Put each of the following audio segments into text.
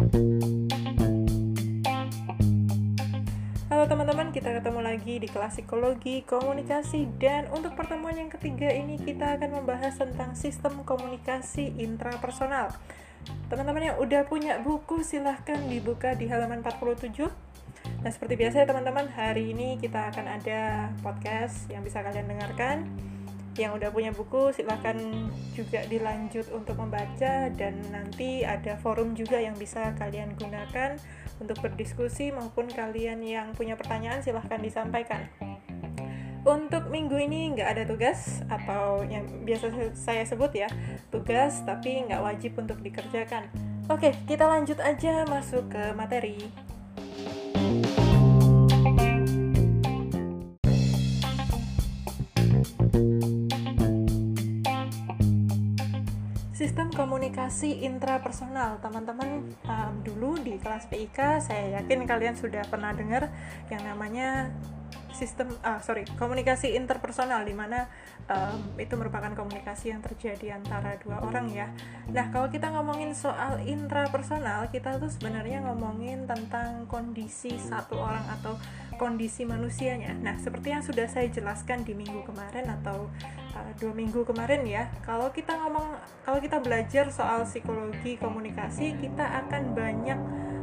Halo teman-teman, kita ketemu lagi di kelas psikologi komunikasi dan untuk pertemuan yang ketiga ini kita akan membahas tentang sistem komunikasi intrapersonal. Teman-teman yang udah punya buku silahkan dibuka di halaman 47. Nah seperti biasa ya teman-teman, hari ini kita akan ada podcast yang bisa kalian dengarkan yang udah punya buku silahkan juga dilanjut untuk membaca dan nanti ada forum juga yang bisa kalian gunakan untuk berdiskusi maupun kalian yang punya pertanyaan silahkan disampaikan. Untuk minggu ini nggak ada tugas atau yang biasa saya sebut ya tugas tapi nggak wajib untuk dikerjakan. Oke kita lanjut aja masuk ke materi Sistem komunikasi intrapersonal, teman-teman um, dulu di kelas PIK saya yakin kalian sudah pernah dengar yang namanya sistem ah sorry komunikasi interpersonal di mana um, itu merupakan komunikasi yang terjadi antara dua orang ya. Nah kalau kita ngomongin soal intrapersonal kita tuh sebenarnya ngomongin tentang kondisi satu orang atau kondisi manusianya. Nah seperti yang sudah saya jelaskan di minggu kemarin atau uh, dua minggu kemarin ya kalau kita ngomong kalau kita belajar soal psikologi komunikasi kita akan banyak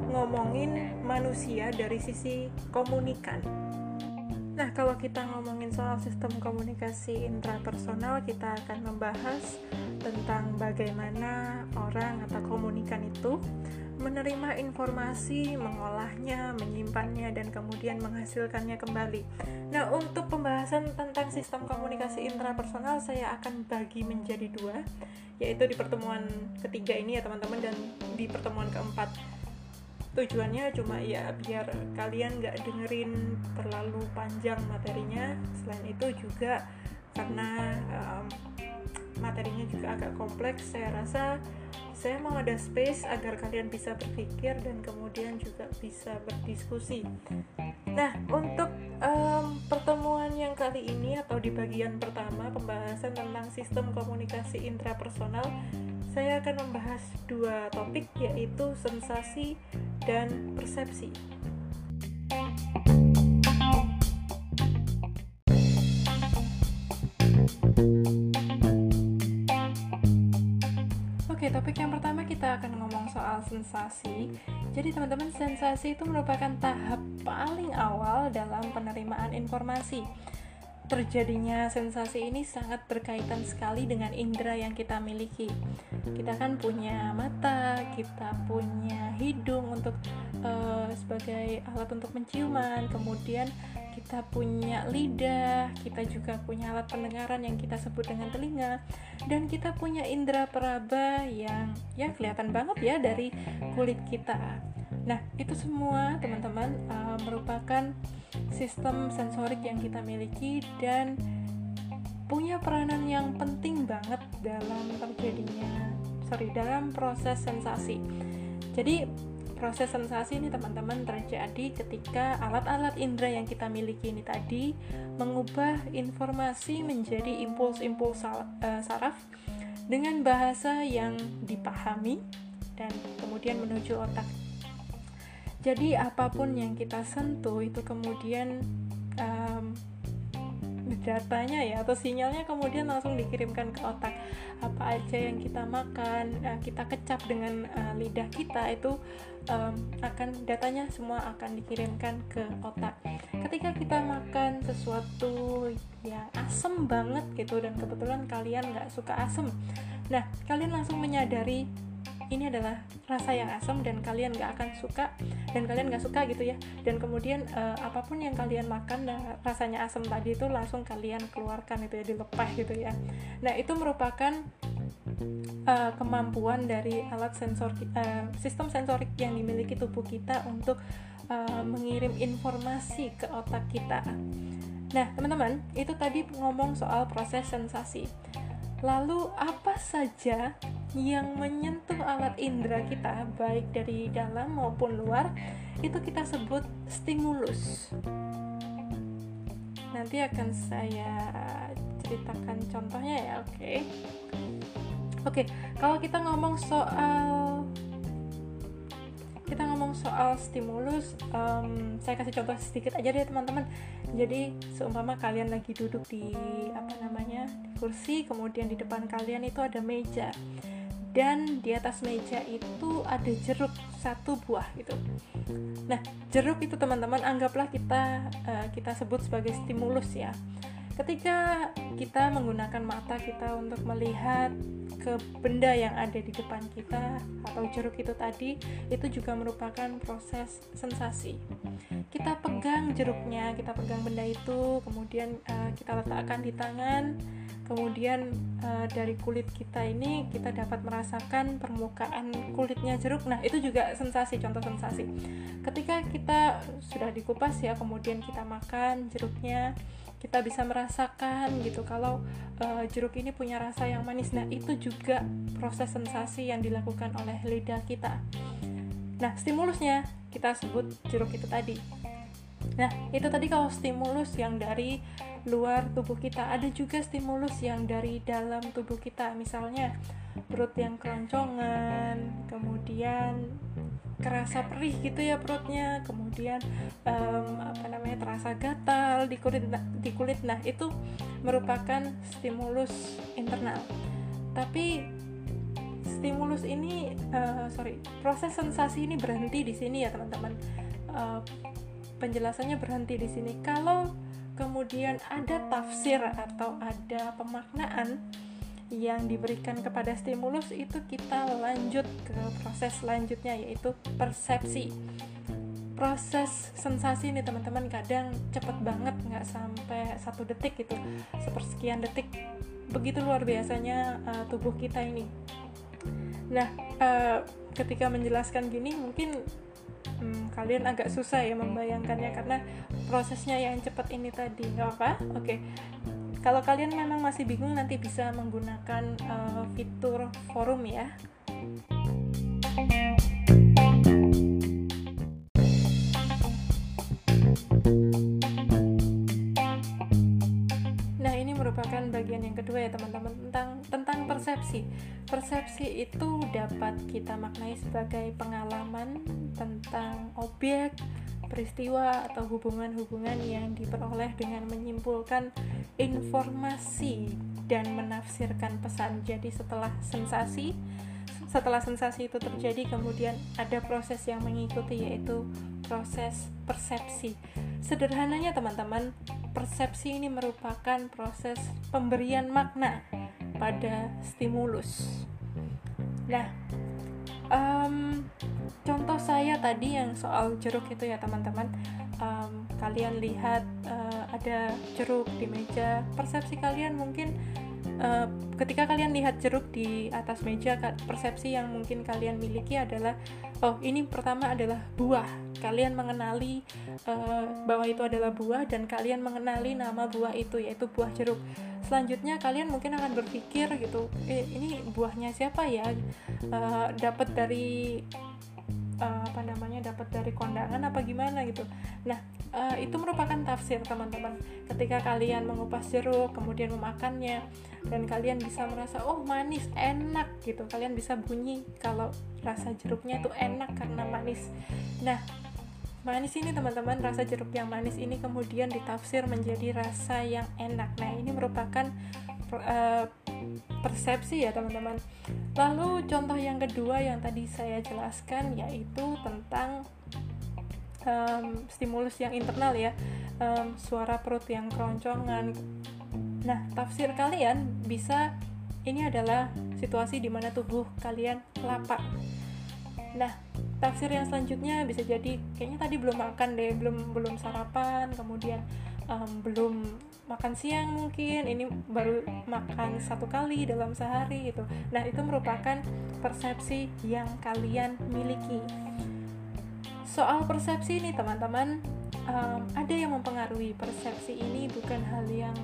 ngomongin manusia dari sisi komunikan Nah, kalau kita ngomongin soal sistem komunikasi intrapersonal, kita akan membahas tentang bagaimana orang atau komunikan itu menerima informasi, mengolahnya, menyimpannya, dan kemudian menghasilkannya kembali. Nah, untuk pembahasan tentang sistem komunikasi intrapersonal, saya akan bagi menjadi dua, yaitu di pertemuan ketiga ini ya teman-teman, dan di pertemuan keempat tujuannya cuma ya biar kalian nggak dengerin terlalu panjang materinya. Selain itu juga karena um, materinya juga agak kompleks saya rasa saya mau ada space agar kalian bisa berpikir dan kemudian juga bisa berdiskusi. Nah untuk um, pertemuan yang kali ini atau di bagian pertama pembahasan tentang sistem komunikasi intrapersonal saya akan membahas dua topik yaitu sensasi dan persepsi. Oke, topik yang pertama kita akan ngomong soal sensasi. Jadi, teman-teman, sensasi itu merupakan tahap paling awal dalam penerimaan informasi terjadinya sensasi ini sangat berkaitan sekali dengan indera yang kita miliki. Kita kan punya mata, kita punya hidung untuk uh, sebagai alat untuk menciuman, kemudian kita punya lidah, kita juga punya alat pendengaran yang kita sebut dengan telinga, dan kita punya indera peraba yang ya kelihatan banget ya dari kulit kita. Nah, itu semua teman-teman uh, merupakan sistem sensorik yang kita miliki dan punya peranan yang penting banget dalam terjadinya sorry dalam proses sensasi. Jadi proses sensasi ini teman-teman terjadi ketika alat-alat indera yang kita miliki ini tadi mengubah informasi menjadi impuls-impuls uh, saraf dengan bahasa yang dipahami dan kemudian menuju otak jadi apa pun yang kita sentuh itu kemudian um, datanya ya atau sinyalnya kemudian langsung dikirimkan ke otak. Apa aja yang kita makan uh, kita kecap dengan uh, lidah kita itu um, akan datanya semua akan dikirimkan ke otak. Ketika kita makan sesuatu yang asem banget gitu dan kebetulan kalian nggak suka asem. Nah kalian langsung menyadari ini adalah rasa yang asam dan kalian gak akan suka dan kalian gak suka gitu ya. Dan kemudian uh, apa pun yang kalian makan dan rasanya asam tadi itu langsung kalian keluarkan itu ya dilepas gitu ya. Nah itu merupakan uh, kemampuan dari alat sensor uh, sistem sensorik yang dimiliki tubuh kita untuk uh, mengirim informasi ke otak kita. Nah teman-teman itu tadi ngomong soal proses sensasi Lalu apa saja yang menyentuh alat indera kita baik dari dalam maupun luar itu kita sebut stimulus. Nanti akan saya ceritakan contohnya ya, oke. Okay? Oke, okay, kalau kita ngomong soal soal stimulus um, saya kasih contoh sedikit aja deh teman-teman jadi seumpama kalian lagi duduk di apa namanya di kursi kemudian di depan kalian itu ada meja dan di atas meja itu ada jeruk satu buah gitu. Nah, jeruk itu teman-teman anggaplah kita uh, kita sebut sebagai stimulus ya. Ketika kita menggunakan mata kita untuk melihat ke benda yang ada di depan kita atau jeruk itu tadi itu juga merupakan proses sensasi. Kita pegang jeruknya kita pegang benda itu kemudian uh, kita letakkan di tangan kemudian uh, dari kulit kita ini kita dapat merasakan permukaan kulitnya jeruk. Nah itu juga sensasi contoh sensasi. Ketika kita sudah dikupas ya kemudian kita makan jeruknya kita bisa merasakan gitu. Kalau uh, jeruk ini punya rasa yang manis. Nah itu juga proses sensasi yang dilakukan oleh lidah kita. Nah stimulusnya kita sebut jeruk itu tadi. Nah itu tadi kalau stimulus yang dari luar tubuh kita. Ada juga stimulus yang dari dalam tubuh kita. Misalnya perut yang keroncongan kemudian kerasa perih gitu ya perutnya. Kemudian um, apa namanya terasa gatal di kulit. Di kulit. Nah itu merupakan stimulus internal. Tapi stimulus ini uh, sorry proses sensasi ini berhenti di sini ya teman-teman. Uh, penjelasannya berhenti di sini. Kalau kemudian ada tafsir atau ada pemaknaan yang diberikan kepada stimulus itu kita lanjut ke proses selanjutnya yaitu persepsi. Proses sensasi ini teman-teman kadang cepet banget nggak sampai satu detik gitu sepersekian detik. Begitu luar biasanya uh, tubuh kita ini. Nah uh, ketika menjelaskan gini mungkin hmm, kalian agak susah ya membayangkannya karena prosesnya yang cepat ini tadi. Nggak apa oke. okay. Kalau kalian memang masih bingung nanti bisa menggunakan uh, fitur forum ya. Nah, ini merupakan bagian yang kedua ya teman-teman tentang tentang persepsi. Persepsi itu dapat kita maknai sebagai pengalaman tentang objek, peristiwa atau hubungan-hubungan yang diperoleh dengan menyimpulkan informasi dan menafsirkan pesan. Jadi setelah sensasi, setelah sensasi itu terjadi kemudian ada proses yang mengikuti yaitu proses persepsi. Sederhananya teman-teman, persepsi ini merupakan proses pemberian makna pada stimulus. Nah, um, contoh saya tadi yang soal jeruk itu ya teman-teman. Um, kalian lihat uh, ada jeruk di meja. Persepsi kalian mungkin uh, ketika kalian lihat jeruk di atas meja persepsi yang mungkin kalian miliki adalah oh ini pertama adalah buah kalian mengenali uh, bahwa itu adalah buah dan kalian mengenali nama buah itu yaitu buah jeruk. Selanjutnya kalian mungkin akan berpikir gitu eh, ini buahnya siapa ya? Uh, dapat dari uh, apa namanya dapat dari kondangan apa gimana gitu. Nah uh, itu merupakan tafsir teman-teman. Ketika kalian mengupas jeruk kemudian memakannya dan kalian bisa merasa oh manis enak gitu. Kalian bisa bunyi kalau rasa jeruknya itu enak karena manis. Nah manis ini teman-teman rasa jeruk yang manis ini kemudian ditafsir menjadi rasa yang enak. Nah ini merupakan uh, persepsi ya teman-teman. Lalu contoh yang kedua yang tadi saya jelaskan yaitu tentang um, stimulus yang internal ya um, suara perut yang keroncongan. Nah tafsir kalian bisa ini adalah situasi di mana tubuh kalian lapar. Nah tafsir yang selanjutnya bisa jadi kayaknya tadi belum makan deh belum belum sarapan kemudian um, belum makan siang mungkin ini baru makan satu kali dalam sehari gitu. Nah itu merupakan persepsi yang kalian miliki. Soal persepsi ini teman-teman um, ada yang mempengaruhi persepsi ini bukan hal yang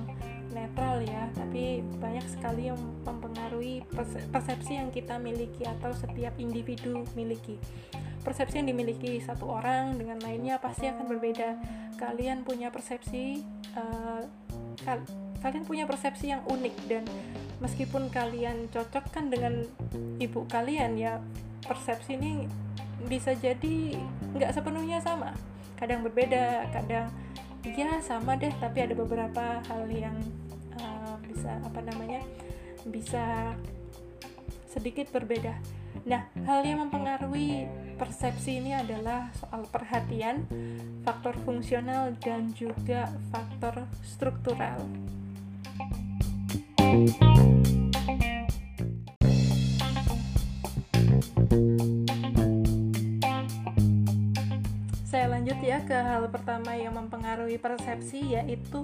netral ya tapi banyak sekali yang mempengaruhi persepsi yang kita miliki atau setiap individu miliki. Persepsi yang dimiliki satu orang dengan lainnya pasti akan berbeda. Kalian punya persepsi uh, kal kalian punya persepsi yang unik dan meskipun kalian cocok kan dengan ibu kalian ya persepsi ini bisa jadi nggak sepenuhnya sama. Kadang berbeda kadang ya sama deh tapi ada beberapa hal yang uh, bisa apa namanya bisa sedikit berbeda nah hal yang mempengaruhi persepsi ini adalah soal perhatian faktor fungsional dan juga faktor struktural saya lanjut ya ke hal pertama yang mempengaruhi persepsi yaitu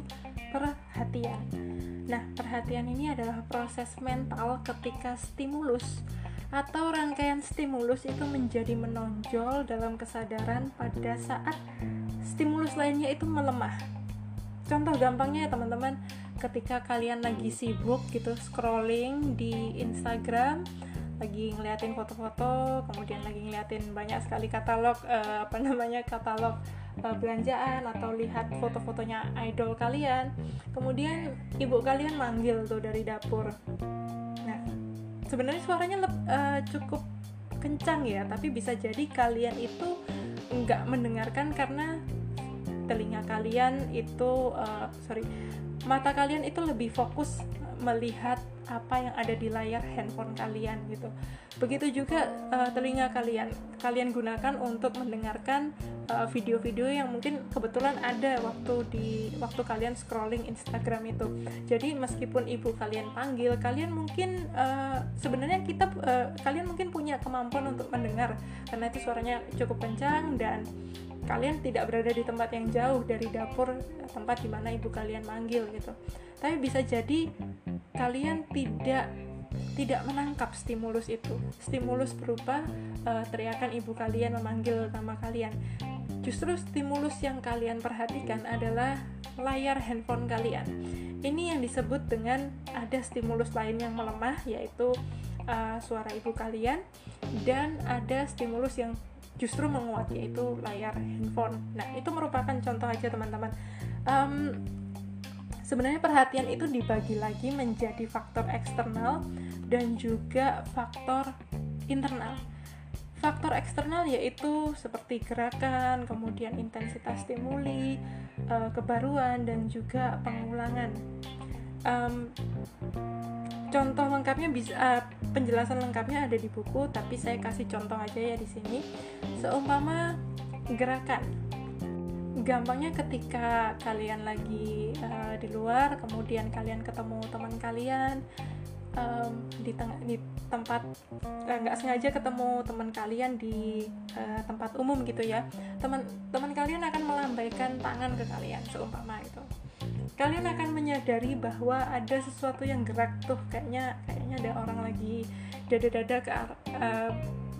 perhatian. Nah, perhatian ini adalah proses mental ketika stimulus atau rangkaian stimulus itu menjadi menonjol dalam kesadaran pada saat stimulus lainnya itu melemah. Contoh gampangnya ya teman-teman, ketika kalian lagi sibuk gitu scrolling di Instagram lagi ngeliatin foto-foto kemudian lagi ngeliatin banyak sekali katalog uh, apa namanya katalog uh, belanjaan atau lihat foto-fotonya idol kalian. Kemudian ibu kalian manggil tuh dari dapur. Nah sebenarnya suaranya uh, cukup kencang ya tapi bisa jadi kalian itu nggak mendengarkan karena telinga kalian itu uh, sorry mata kalian itu lebih fokus melihat apa yang ada di layar handphone kalian gitu. Begitu juga uh, telinga kalian, kalian gunakan untuk mendengarkan eh, video-video uh, yang mungkin kebetulan ada waktu di waktu kalian scrolling Instagram itu. Jadi meskipun ibu kalian panggil, kalian mungkin uh, sebenarnya kita uh, kalian mungkin punya kemampuan untuk mendengar karena itu suaranya cukup kencang dan kalian tidak berada di tempat yang jauh dari dapur tempat di mana ibu kalian manggil gitu tapi bisa jadi kalian tidak tidak menangkap stimulus itu stimulus berupa uh, teriakan ibu kalian memanggil nama kalian justru stimulus yang kalian perhatikan adalah layar handphone kalian ini yang disebut dengan ada stimulus lain yang melemah yaitu uh, suara ibu kalian dan ada stimulus yang justru menguat yaitu layar handphone. Nah itu merupakan contoh aja teman-teman. Um, sebenarnya perhatian itu dibagi lagi menjadi faktor eksternal dan juga faktor internal. Faktor eksternal yaitu seperti gerakan, kemudian intensitas stimuli, uh, kebaruan, dan juga pengulangan. Um, contoh lengkapnya bisa uh, penjelasan lengkapnya ada di buku tapi saya kasih contoh aja ya di sini seumpama gerakan gampangnya ketika kalian lagi uh, di luar kemudian kalian ketemu teman kalian um, di, tengah, di tempat eh, nggak uh, sengaja ketemu teman kalian di uh, tempat umum gitu ya teman teman kalian akan melambaikan tangan ke kalian seumpama itu kalian akan menyadari bahwa ada sesuatu yang gerak tuh kayaknya kayaknya ada orang lagi dada-dada ke uh,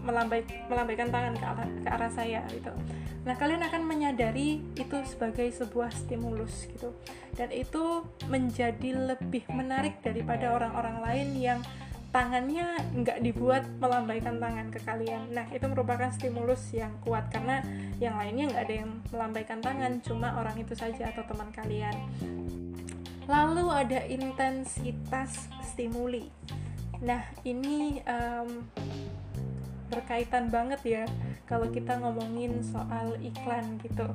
melambai, melambaikan tangan ke arah, ke arah saya gitu. Nah, kalian akan menyadari itu sebagai sebuah stimulus gitu. Dan itu menjadi lebih menarik daripada orang-orang lain yang tangannya nggak dibuat melambaikan tangan ke kalian. Nah, itu merupakan stimulus yang kuat karena yang lainnya nggak ada yang melambaikan tangan, cuma orang itu saja atau teman kalian. Lalu ada intensitas stimuli. Nah, ini um, berkaitan banget ya kalau kita ngomongin soal iklan gitu.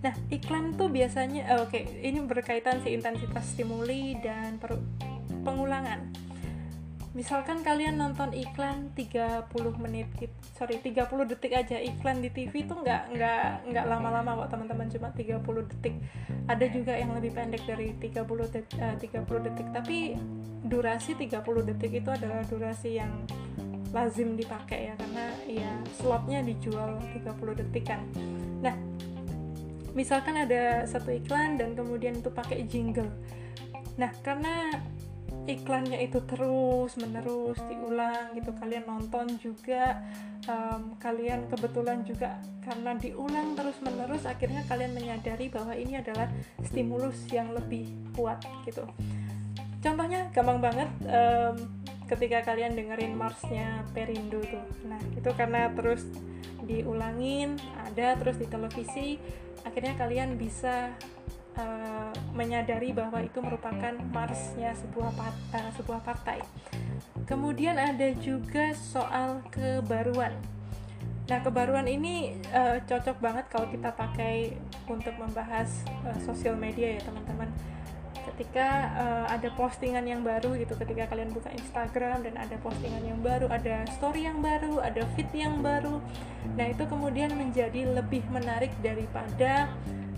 Nah, iklan tuh biasanya, oh, oke, okay, ini berkaitan si intensitas stimuli dan pengulangan misalkan kalian nonton iklan 30 menit gitu sorry 30 detik aja iklan di TV itu nggak nggak nggak lama-lama kok teman-teman cuma 30 detik ada juga yang lebih pendek dari 30 detik, uh, 30 detik tapi durasi 30 detik itu adalah durasi yang lazim dipakai ya karena ya slotnya dijual 30 detik kan nah misalkan ada satu iklan dan kemudian itu pakai jingle. Nah karena iklannya itu terus menerus diulang gitu kalian nonton juga um, kalian kebetulan juga karena diulang terus menerus akhirnya kalian menyadari bahwa ini adalah stimulus yang lebih kuat gitu. Contohnya gampang banget um, ketika kalian dengerin Marsnya Perindo tuh nah itu karena terus diulangin ada terus di televisi akhirnya kalian bisa uh, menyadari bahwa itu merupakan marsnya sebuah part, uh, sebuah partai. Kemudian ada juga soal kebaruan. Nah, kebaruan ini uh, cocok banget kalau kita pakai untuk membahas uh, sosial media ya, teman-teman. Ketika uh, ada postingan yang baru gitu, ketika kalian buka Instagram dan ada postingan yang baru, ada story yang baru, ada feed yang baru. Nah, itu kemudian menjadi lebih menarik daripada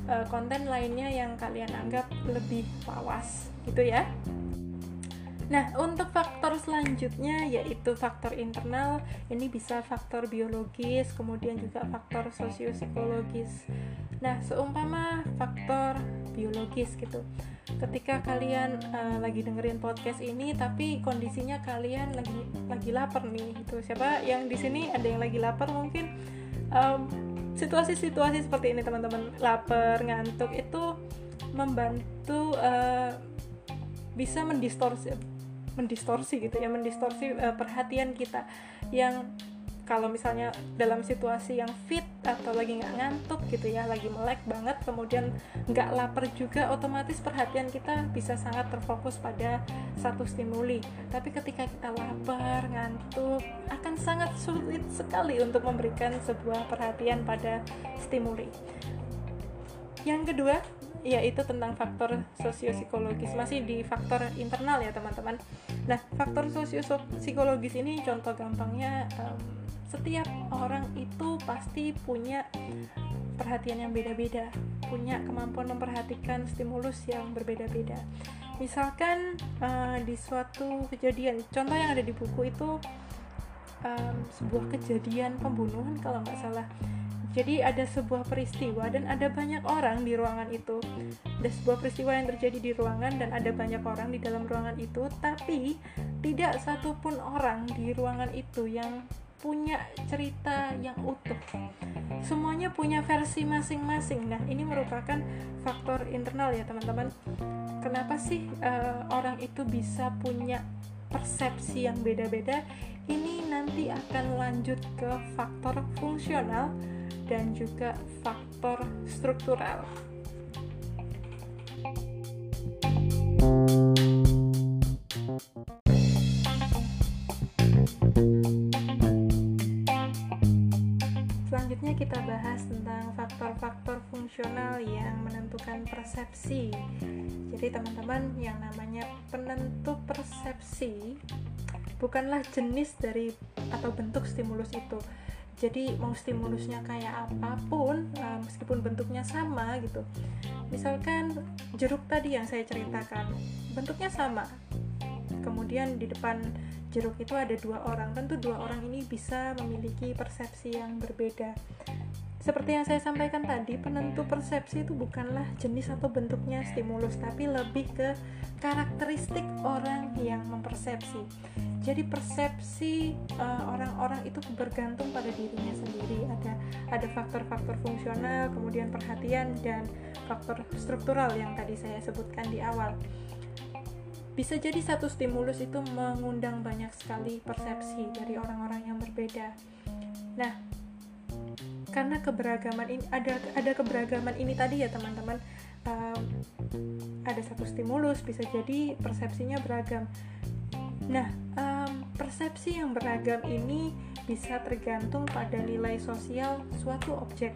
uh, konten lainnya yang kalian anggap lebih lawas gitu ya. Nah, untuk faktor selanjutnya yaitu faktor internal, ini bisa faktor biologis, kemudian juga faktor sosiopsikologis. Nah, seumpama faktor biologis gitu. Ketika kalian uh, lagi dengerin podcast ini tapi kondisinya kalian lagi lagi lapar nih gitu. Siapa yang di sini ada yang lagi lapar mungkin um, situasi-situasi seperti ini teman-teman lapar, ngantuk itu membantu uh, bisa mendistorsi mendistorsi gitu ya mendistorsi uh, perhatian kita yang kalau misalnya dalam situasi yang fit atau lagi nggak ngantuk gitu ya lagi melek banget kemudian nggak lapar juga otomatis perhatian kita bisa sangat terfokus pada satu stimuli. Tapi ketika kita lapar ngantuk akan sangat sulit sekali untuk memberikan sebuah perhatian pada stimuli. Yang kedua yaitu tentang faktor sosiopsikologis. Masih di faktor internal ya teman-teman. Nah faktor sosiopsikologis ini contoh gampangnya um, setiap orang itu pasti punya perhatian yang beda-beda punya kemampuan memperhatikan stimulus yang berbeda-beda. Misalkan uh, di suatu kejadian contoh yang ada di buku itu um, sebuah kejadian pembunuhan kalau nggak salah jadi ada sebuah peristiwa dan ada banyak orang di ruangan itu. Ada sebuah peristiwa yang terjadi di ruangan dan ada banyak orang di dalam ruangan itu, tapi tidak satupun orang di ruangan itu yang punya cerita yang utuh. Semuanya punya versi masing-masing. Nah, ini merupakan faktor internal ya, teman-teman. Kenapa sih uh, orang itu bisa punya persepsi yang beda-beda? Ini nanti akan lanjut ke faktor fungsional dan juga faktor struktural. Selanjutnya kita bahas tentang faktor-faktor fungsional yang menentukan persepsi. Jadi teman-teman yang namanya penentu persepsi bukanlah jenis dari atau bentuk stimulus itu, jadi mau stimulusnya kayak apa pun uh, meskipun bentuknya sama gitu. Misalkan jeruk tadi yang saya ceritakan bentuknya sama. Kemudian di depan jeruk itu ada dua orang. Tentu dua orang ini bisa memiliki persepsi yang berbeda. Seperti yang saya sampaikan tadi, penentu persepsi itu bukanlah jenis atau bentuknya stimulus, tapi lebih ke karakteristik orang yang mempersepsi. Jadi persepsi eh, orang-orang uh, itu bergantung pada dirinya sendiri. Ada ada faktor-faktor fungsional, kemudian perhatian dan faktor struktural yang tadi saya sebutkan di awal. Bisa jadi satu stimulus itu mengundang banyak sekali persepsi dari orang-orang yang berbeda. Nah, karena keberagaman ini ada ada keberagaman ini tadi ya teman-teman um, ada satu stimulus bisa jadi persepsinya beragam nah um, persepsi yang beragam ini bisa tergantung pada nilai sosial suatu objek.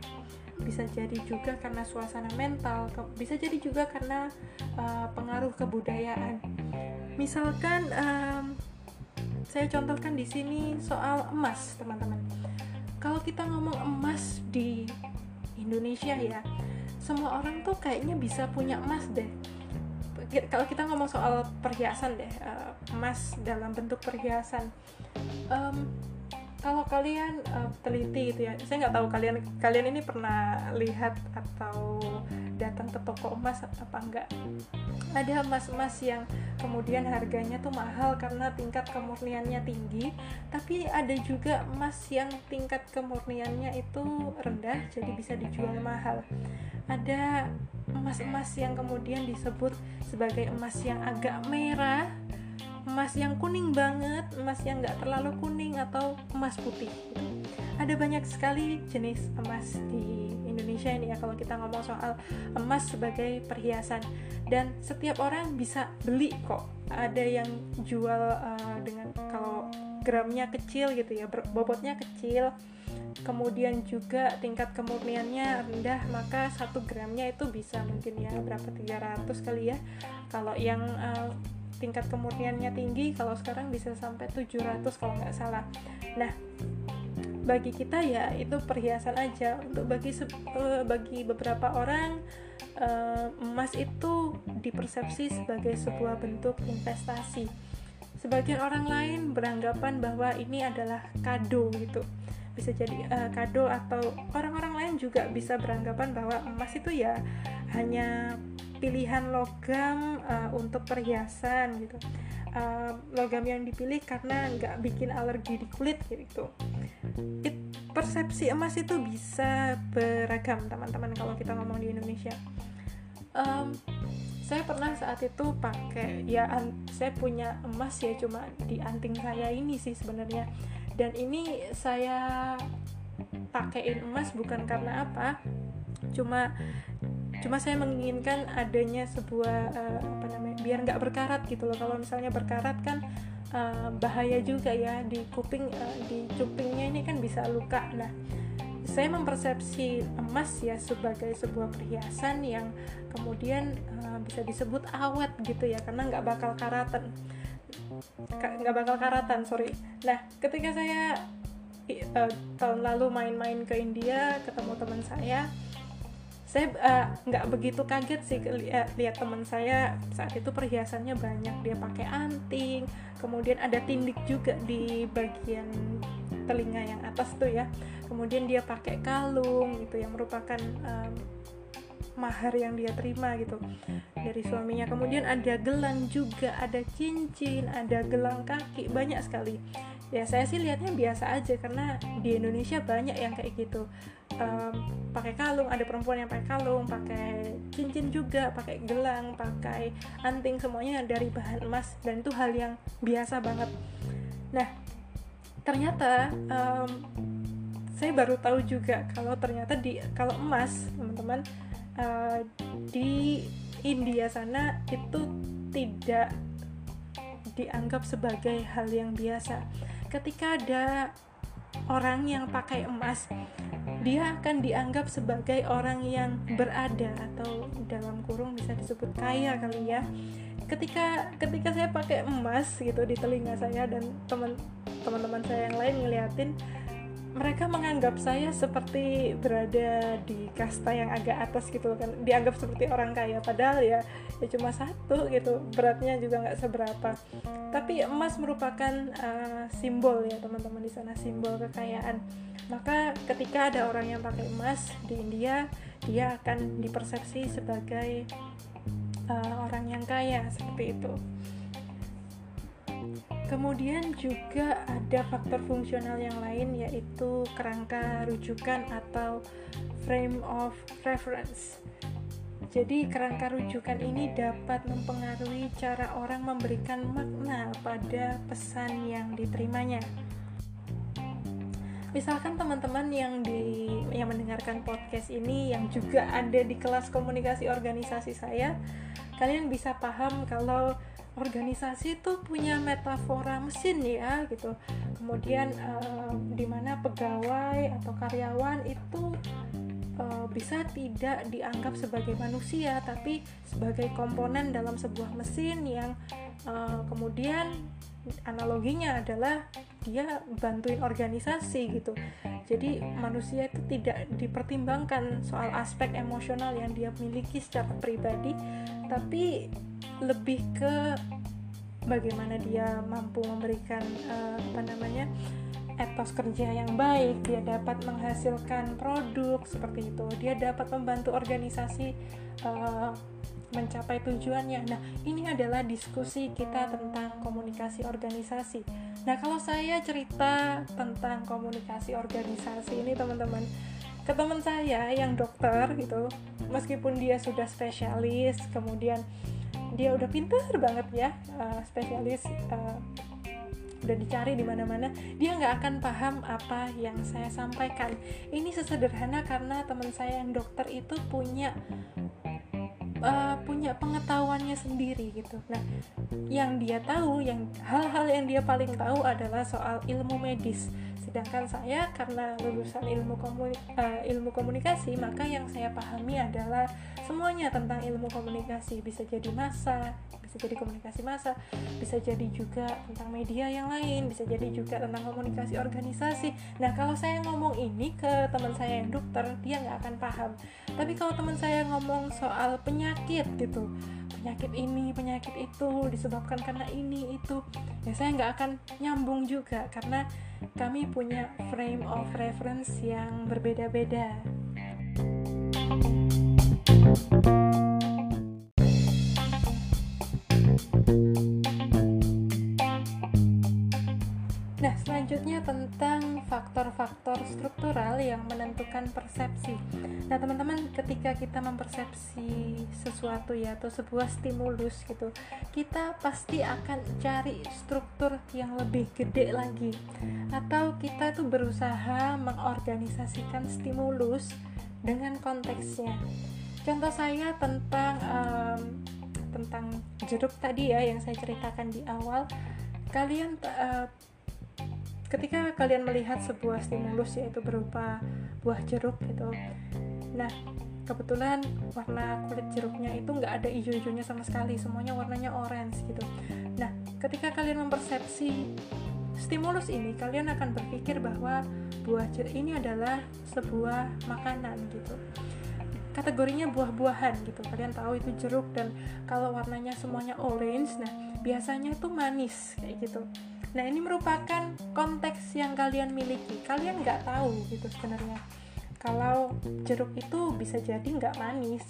Bisa jadi juga karena suasana mental bisa jadi juga karena uh, pengaruh kebudayaan. Misalkan um, saya contohkan di sini soal emas teman-teman. Kalau kita ngomong emas di Indonesia ya semua orang tuh kayaknya bisa punya emas deh kalau kita ngomong soal perhiasan deh uh, emas dalam bentuk perhiasan um, kalau kalian uh, teliti gitu ya. Saya nggak tahu kalian kalian ini pernah lihat atau datang ke toko emas apa enggak ada emas-emas yang kemudian harganya tuh mahal karena tingkat kemurniannya tinggi tapi ada juga emas yang tingkat kemurniannya itu rendah jadi bisa dijual mahal ada emas-emas yang kemudian disebut sebagai emas yang agak merah emas yang kuning banget, emas yang nggak terlalu kuning atau emas putih. Ada banyak sekali jenis emas di Indonesia ini ya kalau kita ngomong soal emas sebagai perhiasan. Dan setiap orang bisa beli kok. Ada yang jual uh, dengan kalau gramnya kecil gitu ya bobotnya kecil kemudian juga tingkat kemurniannya rendah maka satu gramnya itu bisa mungkin ya berapa 300 kali ya. Kalau yang uh, tingkat kemurniannya tinggi kalau sekarang bisa sampai 700 kalau nggak salah. Nah bagi kita ya itu perhiasan aja. Untuk bagi uh, bagi beberapa orang uh, emas itu dipersepsi sebagai sebuah bentuk investasi. Sebagian orang lain beranggapan bahwa ini adalah kado gitu. Bisa jadi uh, kado atau orang-orang lain juga bisa beranggapan bahwa emas itu ya hanya pilihan logam uh, untuk perhiasan gitu logam yang dipilih karena nggak bikin alergi di kulit gitu. It, persepsi emas itu bisa beragam teman-teman kalau kita ngomong di Indonesia. Um, saya pernah saat itu pakai ya an, saya punya emas ya cuma di anting saya ini sih sebenarnya. Dan ini saya pakaiin emas bukan karena apa cuma cuma saya menginginkan adanya sebuah uh, apa namanya biar nggak berkarat gitu loh. Kalau misalnya berkarat kan uh, bahaya juga ya. Di kuping uh, di cupingnya ini kan bisa luka. Nah saya mempersepsi emas ya sebagai sebuah perhiasan yang kemudian uh, bisa disebut awet gitu ya karena nggak bakal karatan. Nggak bakal karatan sorry. Nah ketika saya uh, tahun lalu main-main ke India ketemu teman saya saya nggak uh, begitu kaget sih lihat, lihat teman saya saat itu perhiasannya banyak. Dia pakai anting kemudian ada tindik juga di bagian telinga yang atas tuh ya. Kemudian dia pakai kalung gitu yang merupakan um, mahar yang dia terima gitu dari suaminya. Kemudian ada gelang juga ada cincin ada gelang kaki banyak sekali ya saya sih lihatnya biasa aja karena di Indonesia banyak yang kayak gitu. Um, pakai kalung ada perempuan yang pakai kalung pakai cincin juga pakai gelang pakai anting semuanya dari bahan emas dan itu hal yang biasa banget. Nah ternyata um, saya baru tahu juga kalau ternyata di kalau emas teman-teman uh, di India sana itu tidak dianggap sebagai hal yang biasa ketika ada orang yang pakai emas dia akan dianggap sebagai orang yang berada atau dalam kurung bisa disebut kaya kali ya. Ketika ketika saya pakai emas gitu di telinga saya dan teman teman-teman saya yang lain ngeliatin mereka menganggap saya seperti berada di kasta yang agak atas gitu kan. Dianggap seperti orang kaya padahal ya ya cuma satu gitu beratnya juga nggak seberapa. Tapi emas merupakan uh, simbol ya teman-teman di sana simbol kekayaan. Maka ketika ada orang yang pakai emas di India dia akan dipersepsi sebagai uh, orang yang kaya seperti itu. Kemudian juga ada faktor fungsional yang lain yaitu kerangka rujukan atau frame of reference. Jadi kerangka rujukan ini dapat mempengaruhi cara orang memberikan makna pada pesan yang diterimanya misalkan teman-teman yang di yang mendengarkan podcast ini yang juga ada di kelas komunikasi organisasi saya kalian bisa paham kalau organisasi itu punya metafora mesin ya gitu. Kemudian uh, di mana pegawai atau karyawan itu uh, bisa tidak dianggap sebagai manusia tapi sebagai komponen dalam sebuah mesin yang uh, kemudian analoginya adalah dia bantuin organisasi gitu. Jadi manusia itu tidak dipertimbangkan soal aspek emosional yang dia miliki secara pribadi tapi lebih ke bagaimana dia mampu memberikan uh, apa namanya etos kerja yang baik, dia dapat menghasilkan produk seperti itu, dia dapat membantu organisasi uh, mencapai tujuannya. Nah, ini adalah diskusi kita tentang komunikasi organisasi. Nah, kalau saya cerita tentang komunikasi organisasi ini teman-teman, ke teman saya yang dokter gitu, meskipun dia sudah spesialis, kemudian dia udah pinter banget ya, uh, spesialis uh, udah dicari di mana-mana, dia nggak akan paham apa yang saya sampaikan. Ini sesederhana karena teman saya yang dokter itu punya uh, punya pengetahuannya sendiri gitu. Nah, yang dia tahu, yang hal-hal yang dia paling tahu adalah soal ilmu medis. Sedangkan saya karena lulusan ilmu komunik uh, ilmu komunikasi, maka yang saya pahami adalah semuanya tentang ilmu komunikasi. Bisa jadi masa, bisa jadi komunikasi masa, bisa jadi juga tentang media yang lain, bisa jadi juga tentang komunikasi organisasi. Nah, kalau saya ngomong ini ke teman saya yang dokter, dia nggak akan paham. Tapi kalau teman saya ngomong soal penyakit gitu, penyakit ini, penyakit itu disebabkan karena ini itu, ya saya nggak akan nyambung juga karena kami punya frame of reference yang berbeda-beda. Nah, selanjutnya tentang faktor-faktor struktural yang menentukan persepsi. Nah, teman-teman, ketika kita mempersepsi sesuatu ya atau sebuah stimulus gitu, kita pasti akan cari struktur yang lebih gede lagi. Atau kita tuh berusaha mengorganisasikan stimulus dengan konteksnya. Contoh saya tentang um, tentang jeruk tadi ya yang saya ceritakan di awal. Kalian uh, ketika kalian melihat sebuah stimulus yaitu berupa buah jeruk gitu nah kebetulan warna kulit jeruknya itu nggak ada hijau-hijaunya sama sekali semuanya warnanya orange gitu. Nah ketika kalian mempersepsi stimulus ini kalian akan berpikir bahwa buah jeruk ini adalah sebuah makanan gitu. Kategorinya buah-buahan gitu kalian tahu itu jeruk dan kalau warnanya semuanya orange nah biasanya itu manis kayak gitu Nah ini merupakan konteks yang kalian miliki. Kalian nggak tahu gitu sebenarnya. Kalau jeruk itu bisa jadi nggak manis.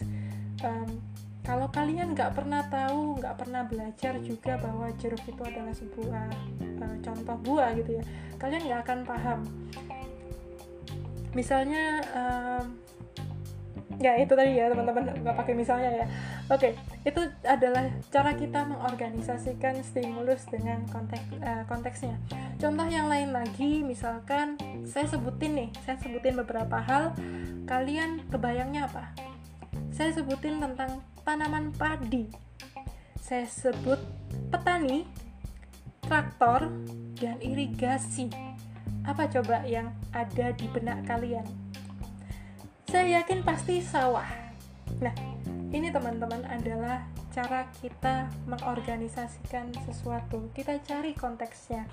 Um, kalau kalian nggak pernah tahu, nggak pernah belajar juga bahwa jeruk itu adalah sebuah uh, contoh buah gitu ya, kalian nggak akan paham. Misalnya um, ya itu tadi ya teman-teman nggak pakai misalnya ya. Oke itu adalah cara kita mengorganisasikan stimulus dengan konteks uh, konteksnya. Contoh yang lain lagi misalkan saya sebutin nih saya sebutin beberapa hal. Kalian kebayangnya apa? Saya sebutin tentang tanaman padi. Saya sebut petani traktor dan irigasi. Apa coba yang ada di benak kalian saya yakin pasti sawah. Nah, ini teman-teman adalah cara kita mengorganisasikan sesuatu. Kita cari konteksnya,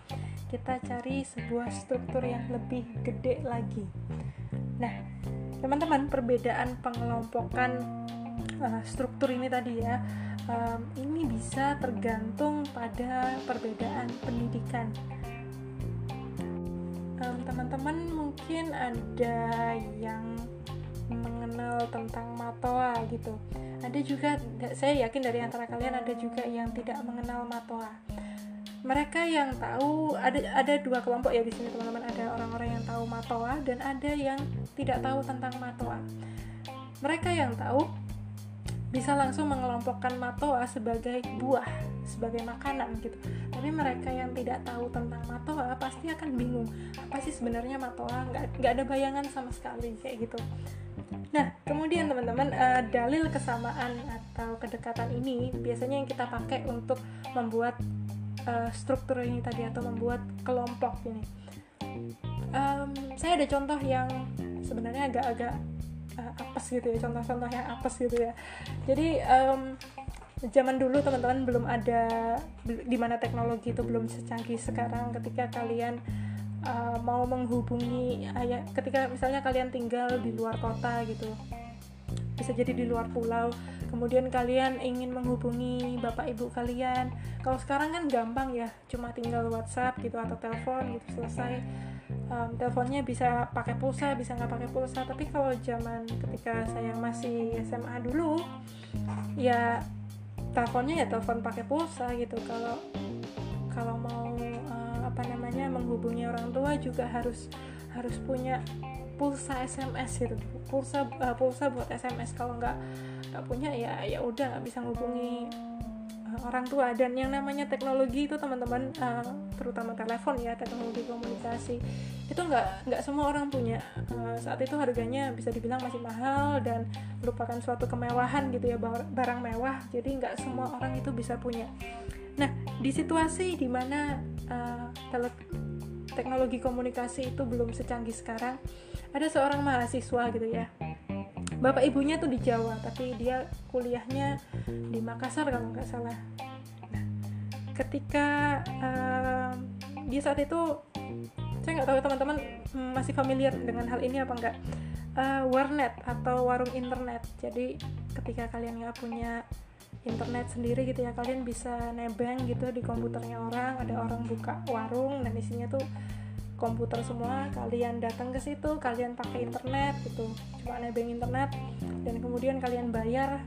kita cari sebuah struktur yang lebih gede lagi. Nah, teman-teman, perbedaan pengelompokan uh, struktur ini tadi ya, um, ini bisa tergantung pada perbedaan pendidikan teman-teman mungkin ada yang mengenal tentang matoa gitu. Ada juga saya yakin dari antara kalian ada juga yang tidak mengenal matoa. Mereka yang tahu ada ada dua kelompok ya di sini teman-teman. Ada orang-orang yang tahu matoa dan ada yang tidak tahu tentang matoa. Mereka yang tahu bisa langsung mengelompokkan matoa sebagai buah sebagai makanan gitu. Tapi mereka yang tidak tahu tentang matoa pasti akan bingung apa sih sebenarnya matoa? Nggak nggak ada bayangan sama sekali kayak gitu. Nah, kemudian teman-teman uh, dalil kesamaan atau kedekatan ini biasanya yang kita pakai untuk membuat uh, struktur ini tadi atau membuat kelompok ini. Um, saya ada contoh yang sebenarnya agak-agak uh, apes gitu ya, contoh-contoh yang apes gitu ya. Jadi um, zaman dulu teman-teman belum ada di mana teknologi itu belum secanggih. Sekarang ketika kalian uh, mau menghubungi ayah ketika misalnya kalian tinggal di luar kota gitu bisa jadi di luar pulau kemudian kalian ingin menghubungi bapak ibu kalian. Kalau sekarang kan gampang ya cuma tinggal WhatsApp gitu atau telepon gitu selesai um, teleponnya bisa pakai pulsa bisa nggak pakai pulsa. Tapi kalau zaman ketika saya masih SMA dulu ya teleponnya ya telepon pakai pulsa gitu. Kalau kalau mau apa namanya menghubungi orang tua juga harus harus punya pulsa SMS gitu. Pulsa uh, pulsa buat SMS kalau nggak nggak punya ya ya udah nggak bisa menghubungi orang tua. Dan yang namanya teknologi itu teman-teman uh, terutama telepon ya teknologi komunikasi itu nggak nggak semua orang punya. Uh, saat itu harganya bisa dibilang masih mahal dan merupakan suatu kemewahan gitu ya barang mewah. Jadi nggak semua orang itu bisa punya. Nah di situasi di mana uh, teknologi komunikasi itu belum secanggih sekarang ada seorang mahasiswa gitu ya bapak ibunya tuh di Jawa tapi dia kuliahnya di Makassar kalau nggak salah. Nah, ketika uh, dia saat itu saya nggak tahu teman-teman masih familiar dengan hal ini apa enggak uh, warnet atau warung internet. Jadi ketika kalian nggak punya internet sendiri gitu ya kalian bisa nebeng gitu di komputernya orang ada orang buka warung dan isinya tuh komputer semua kalian datang ke situ kalian pakai internet gitu cuma nebeng internet dan kemudian kalian bayar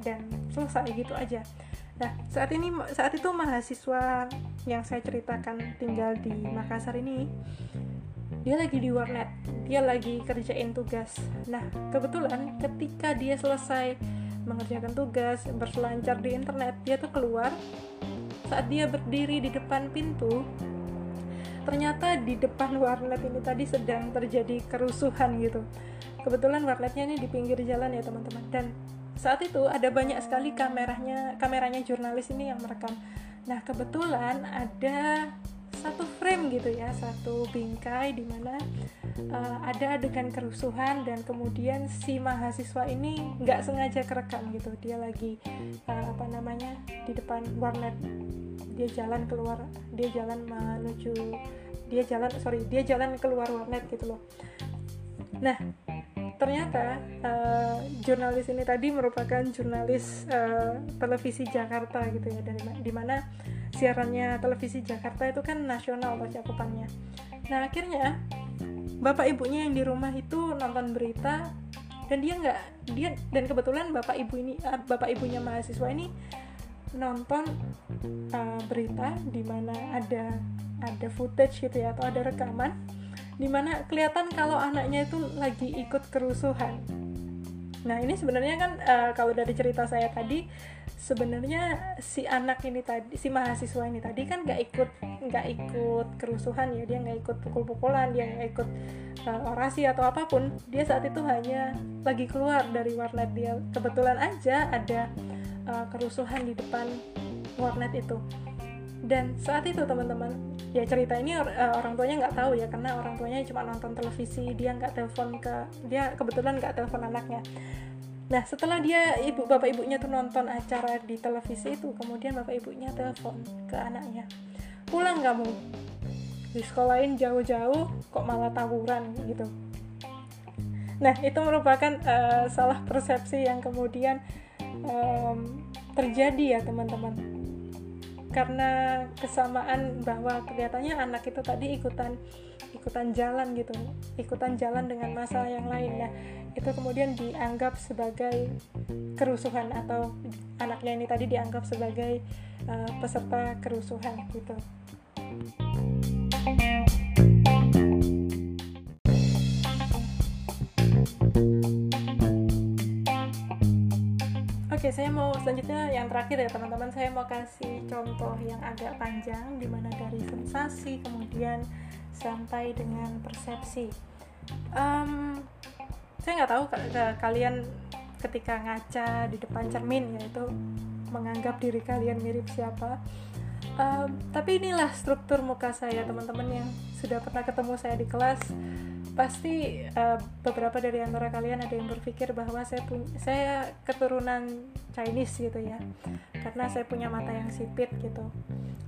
dan selesai gitu aja. Nah saat ini saat itu mahasiswa yang saya ceritakan tinggal di Makassar ini dia lagi di warnet dia lagi kerjain tugas. Nah kebetulan ketika dia selesai mengerjakan tugas berselancar di internet dia tuh keluar. Saat dia berdiri di depan pintu ternyata di depan warnet ini tadi sedang terjadi kerusuhan gitu. Kebetulan warnetnya ini di pinggir jalan ya teman-teman. Dan saat itu ada banyak sekali kameranya kameranya jurnalis ini yang merekam. Nah kebetulan ada satu frame gitu ya satu bingkai di mana uh, ada adegan kerusuhan dan kemudian si mahasiswa ini nggak sengaja kerekam gitu. Dia lagi uh, apa namanya di depan warnet. Dia jalan keluar dia jalan menuju dia jalan sorry dia jalan keluar warnet gitu loh. Nah ternyata uh, jurnalis ini tadi merupakan jurnalis uh, televisi Jakarta gitu ya dari di mana siarannya televisi Jakarta itu kan nasional atau cakupannya. Nah akhirnya bapak ibunya yang di rumah itu nonton berita dan dia nggak dia dan kebetulan bapak ibu ini uh, bapak ibunya mahasiswa ini nonton uh, berita di mana ada ada footage gitu ya atau ada rekaman di mana kelihatan kalau anaknya itu lagi ikut kerusuhan. Nah ini sebenarnya kan uh, kalau dari cerita saya tadi sebenarnya si anak ini tadi si mahasiswa ini tadi kan nggak ikut nggak ikut kerusuhan ya. Dia nggak ikut pukul-pukulan dia nggak ikut uh, orasi atau apa pun. Dia saat itu hanya lagi keluar dari warnet dia. Kebetulan aja ada uh, kerusuhan di depan warnet itu dan saat itu teman-teman ya cerita ini uh, orang tuanya nggak tahu ya karena orang tuanya cuma nonton televisi dia nggak telepon ke dia kebetulan nggak telepon anaknya. Nah setelah dia ibu bapak ibunya tuh nonton acara di televisi itu kemudian bapak ibunya telepon ke anaknya. Pulang kamu di sekolahin jauh-jauh kok malah tawuran gitu. Nah itu merupakan uh, salah persepsi yang kemudian um, terjadi ya teman-teman karena kesamaan bahwa kelihatannya anak itu tadi ikutan ikutan jalan gitu ikutan jalan dengan masalah yang lain. Nah itu kemudian dianggap sebagai kerusuhan atau anaknya ini tadi dianggap sebagai uh, peserta kerusuhan gitu Oke, saya mau selanjutnya yang terakhir ya teman-teman. Saya mau kasih contoh yang agak panjang, di mana dari sensasi kemudian sampai dengan persepsi. Um, saya nggak tahu kalian ketika ngaca di depan cermin yaitu menganggap diri kalian mirip siapa. Um, tapi inilah struktur muka saya teman-teman yang sudah pernah ketemu saya di kelas pasti uh, beberapa dari antara kalian ada yang berpikir bahwa saya punya saya keturunan Chinese gitu ya. Karena saya punya mata yang sipit gitu.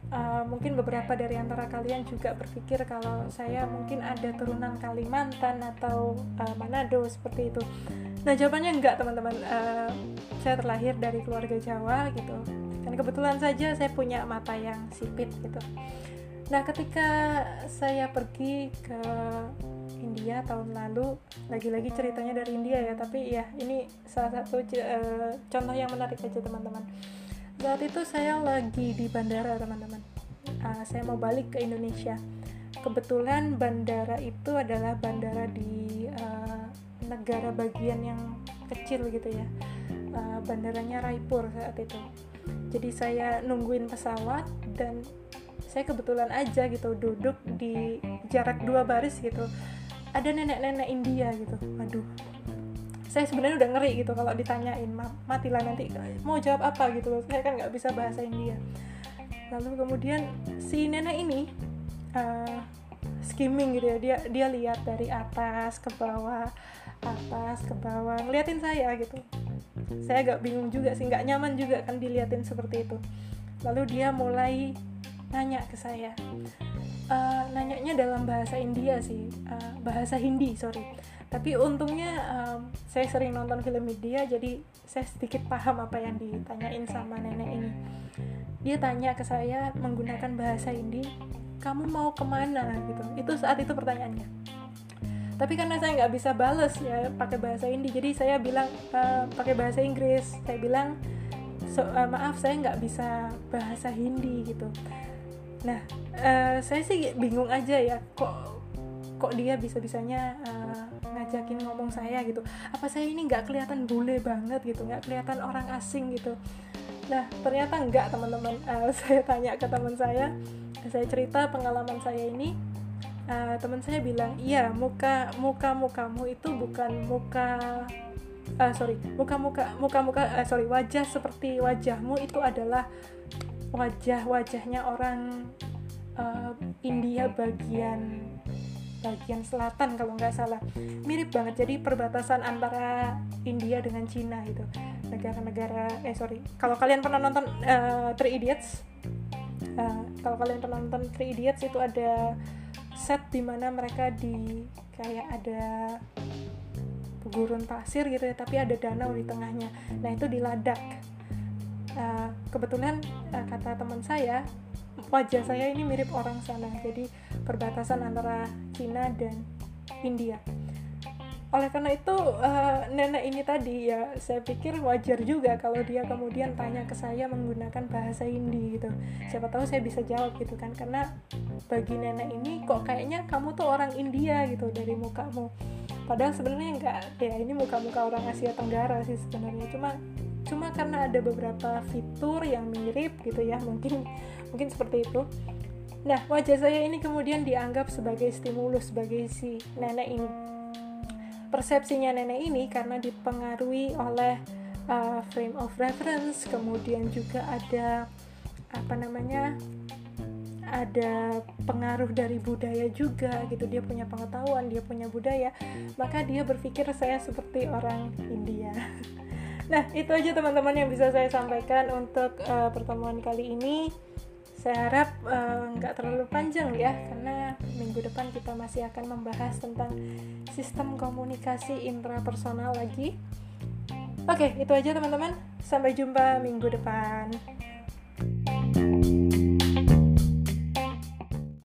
Uh, mungkin beberapa dari antara kalian juga berpikir kalau saya mungkin ada turunan Kalimantan atau uh, Manado seperti itu. Nah jawabannya enggak teman-teman. Uh, saya terlahir dari keluarga Jawa gitu. Dan kebetulan saja saya punya mata yang sipit gitu. Nah ketika saya pergi ke India tahun lalu lagi-lagi ceritanya dari India ya tapi ya ini salah satu uh, contoh yang menarik aja teman-teman. Saat itu saya lagi di bandara teman-teman. Uh, saya mau balik ke Indonesia. Kebetulan bandara itu adalah bandara di uh, negara bagian yang kecil gitu ya. Uh, bandaranya Raipur saat itu. Jadi saya nungguin pesawat dan saya kebetulan aja gitu duduk di jarak dua baris gitu ada nenek-nenek India gitu. Waduh saya sebenarnya udah ngeri gitu kalau ditanyain matilah nanti mau jawab apa? gitu loh. Saya kan nggak bisa bahasa India. Lalu kemudian si nenek ini uh, skimming gitu ya. Dia dia lihat dari atas ke bawah atas ke bawah ngeliatin saya gitu. Saya agak bingung juga sih nggak nyaman juga kan diliatin seperti itu. Lalu dia mulai nanya ke saya uh, nanyanya dalam bahasa India sih. Uh, bahasa Hindi sorry. Tapi untungnya um, saya sering nonton film India jadi saya sedikit paham apa yang ditanyain sama nenek ini. Dia tanya ke saya menggunakan bahasa Hindi kamu mau ke mana? Gitu. Itu saat itu pertanyaannya. Tapi karena saya nggak bisa bales ya pakai bahasa Hindi jadi saya bilang uh, pakai bahasa Inggris. Saya bilang so, uh, maaf saya nggak bisa bahasa Hindi gitu nah uh, saya sih bingung aja ya kok kok dia bisa bisanya uh, ngajakin ngomong saya gitu. Apa saya ini nggak kelihatan bule banget gitu nggak kelihatan orang asing gitu? Nah ternyata enggak teman-teman. Uh, saya tanya ke teman saya saya cerita pengalaman saya ini. Uh, teman saya bilang iya muka muka mukamu itu bukan muka uh, sorry muka muka muka muka uh, sorry wajah seperti wajahmu itu adalah wajah wajahnya orang uh, India bagian bagian selatan kalau nggak salah. Mirip banget. Jadi perbatasan antara India dengan Cina itu negara-negara eh sorry. Kalau kalian pernah nonton uh, Three Idiots? Uh, kalau kalian pernah nonton Three Idiots itu ada set di mana mereka di kayak ada gurun pasir gitu ya tapi ada danau di tengahnya. Nah itu di Ladakh uh, kebetulan uh, kata teman saya wajah saya ini mirip orang sana. Jadi perbatasan antara Cina dan India. Oleh karena itu uh, nenek ini tadi ya saya pikir wajar juga kalau dia kemudian tanya ke saya menggunakan bahasa Hindi gitu. Siapa tahu saya bisa jawab gitu kan. Karena bagi nenek ini kok kayaknya kamu tuh orang India gitu dari mukamu. Padahal sebenarnya enggak ya ini muka-muka orang Asia Tenggara sih sebenarnya. Cuma cuma karena ada beberapa fitur yang mirip gitu ya mungkin mungkin seperti itu. Nah wajah saya ini kemudian dianggap sebagai stimulus bagi si nenek ini. Persepsinya nenek ini karena dipengaruhi oleh uh, frame of reference kemudian juga ada apa namanya ada pengaruh dari budaya juga gitu. Dia punya pengetahuan dia punya budaya. Maka dia berpikir saya seperti orang India nah itu aja teman-teman yang bisa saya sampaikan untuk uh, pertemuan kali ini. Saya harap eh, nggak uh, terlalu panjang ya karena minggu depan kita masih akan membahas tentang sistem komunikasi intrapersonal lagi. Oke itu aja teman-teman. Sampai jumpa minggu depan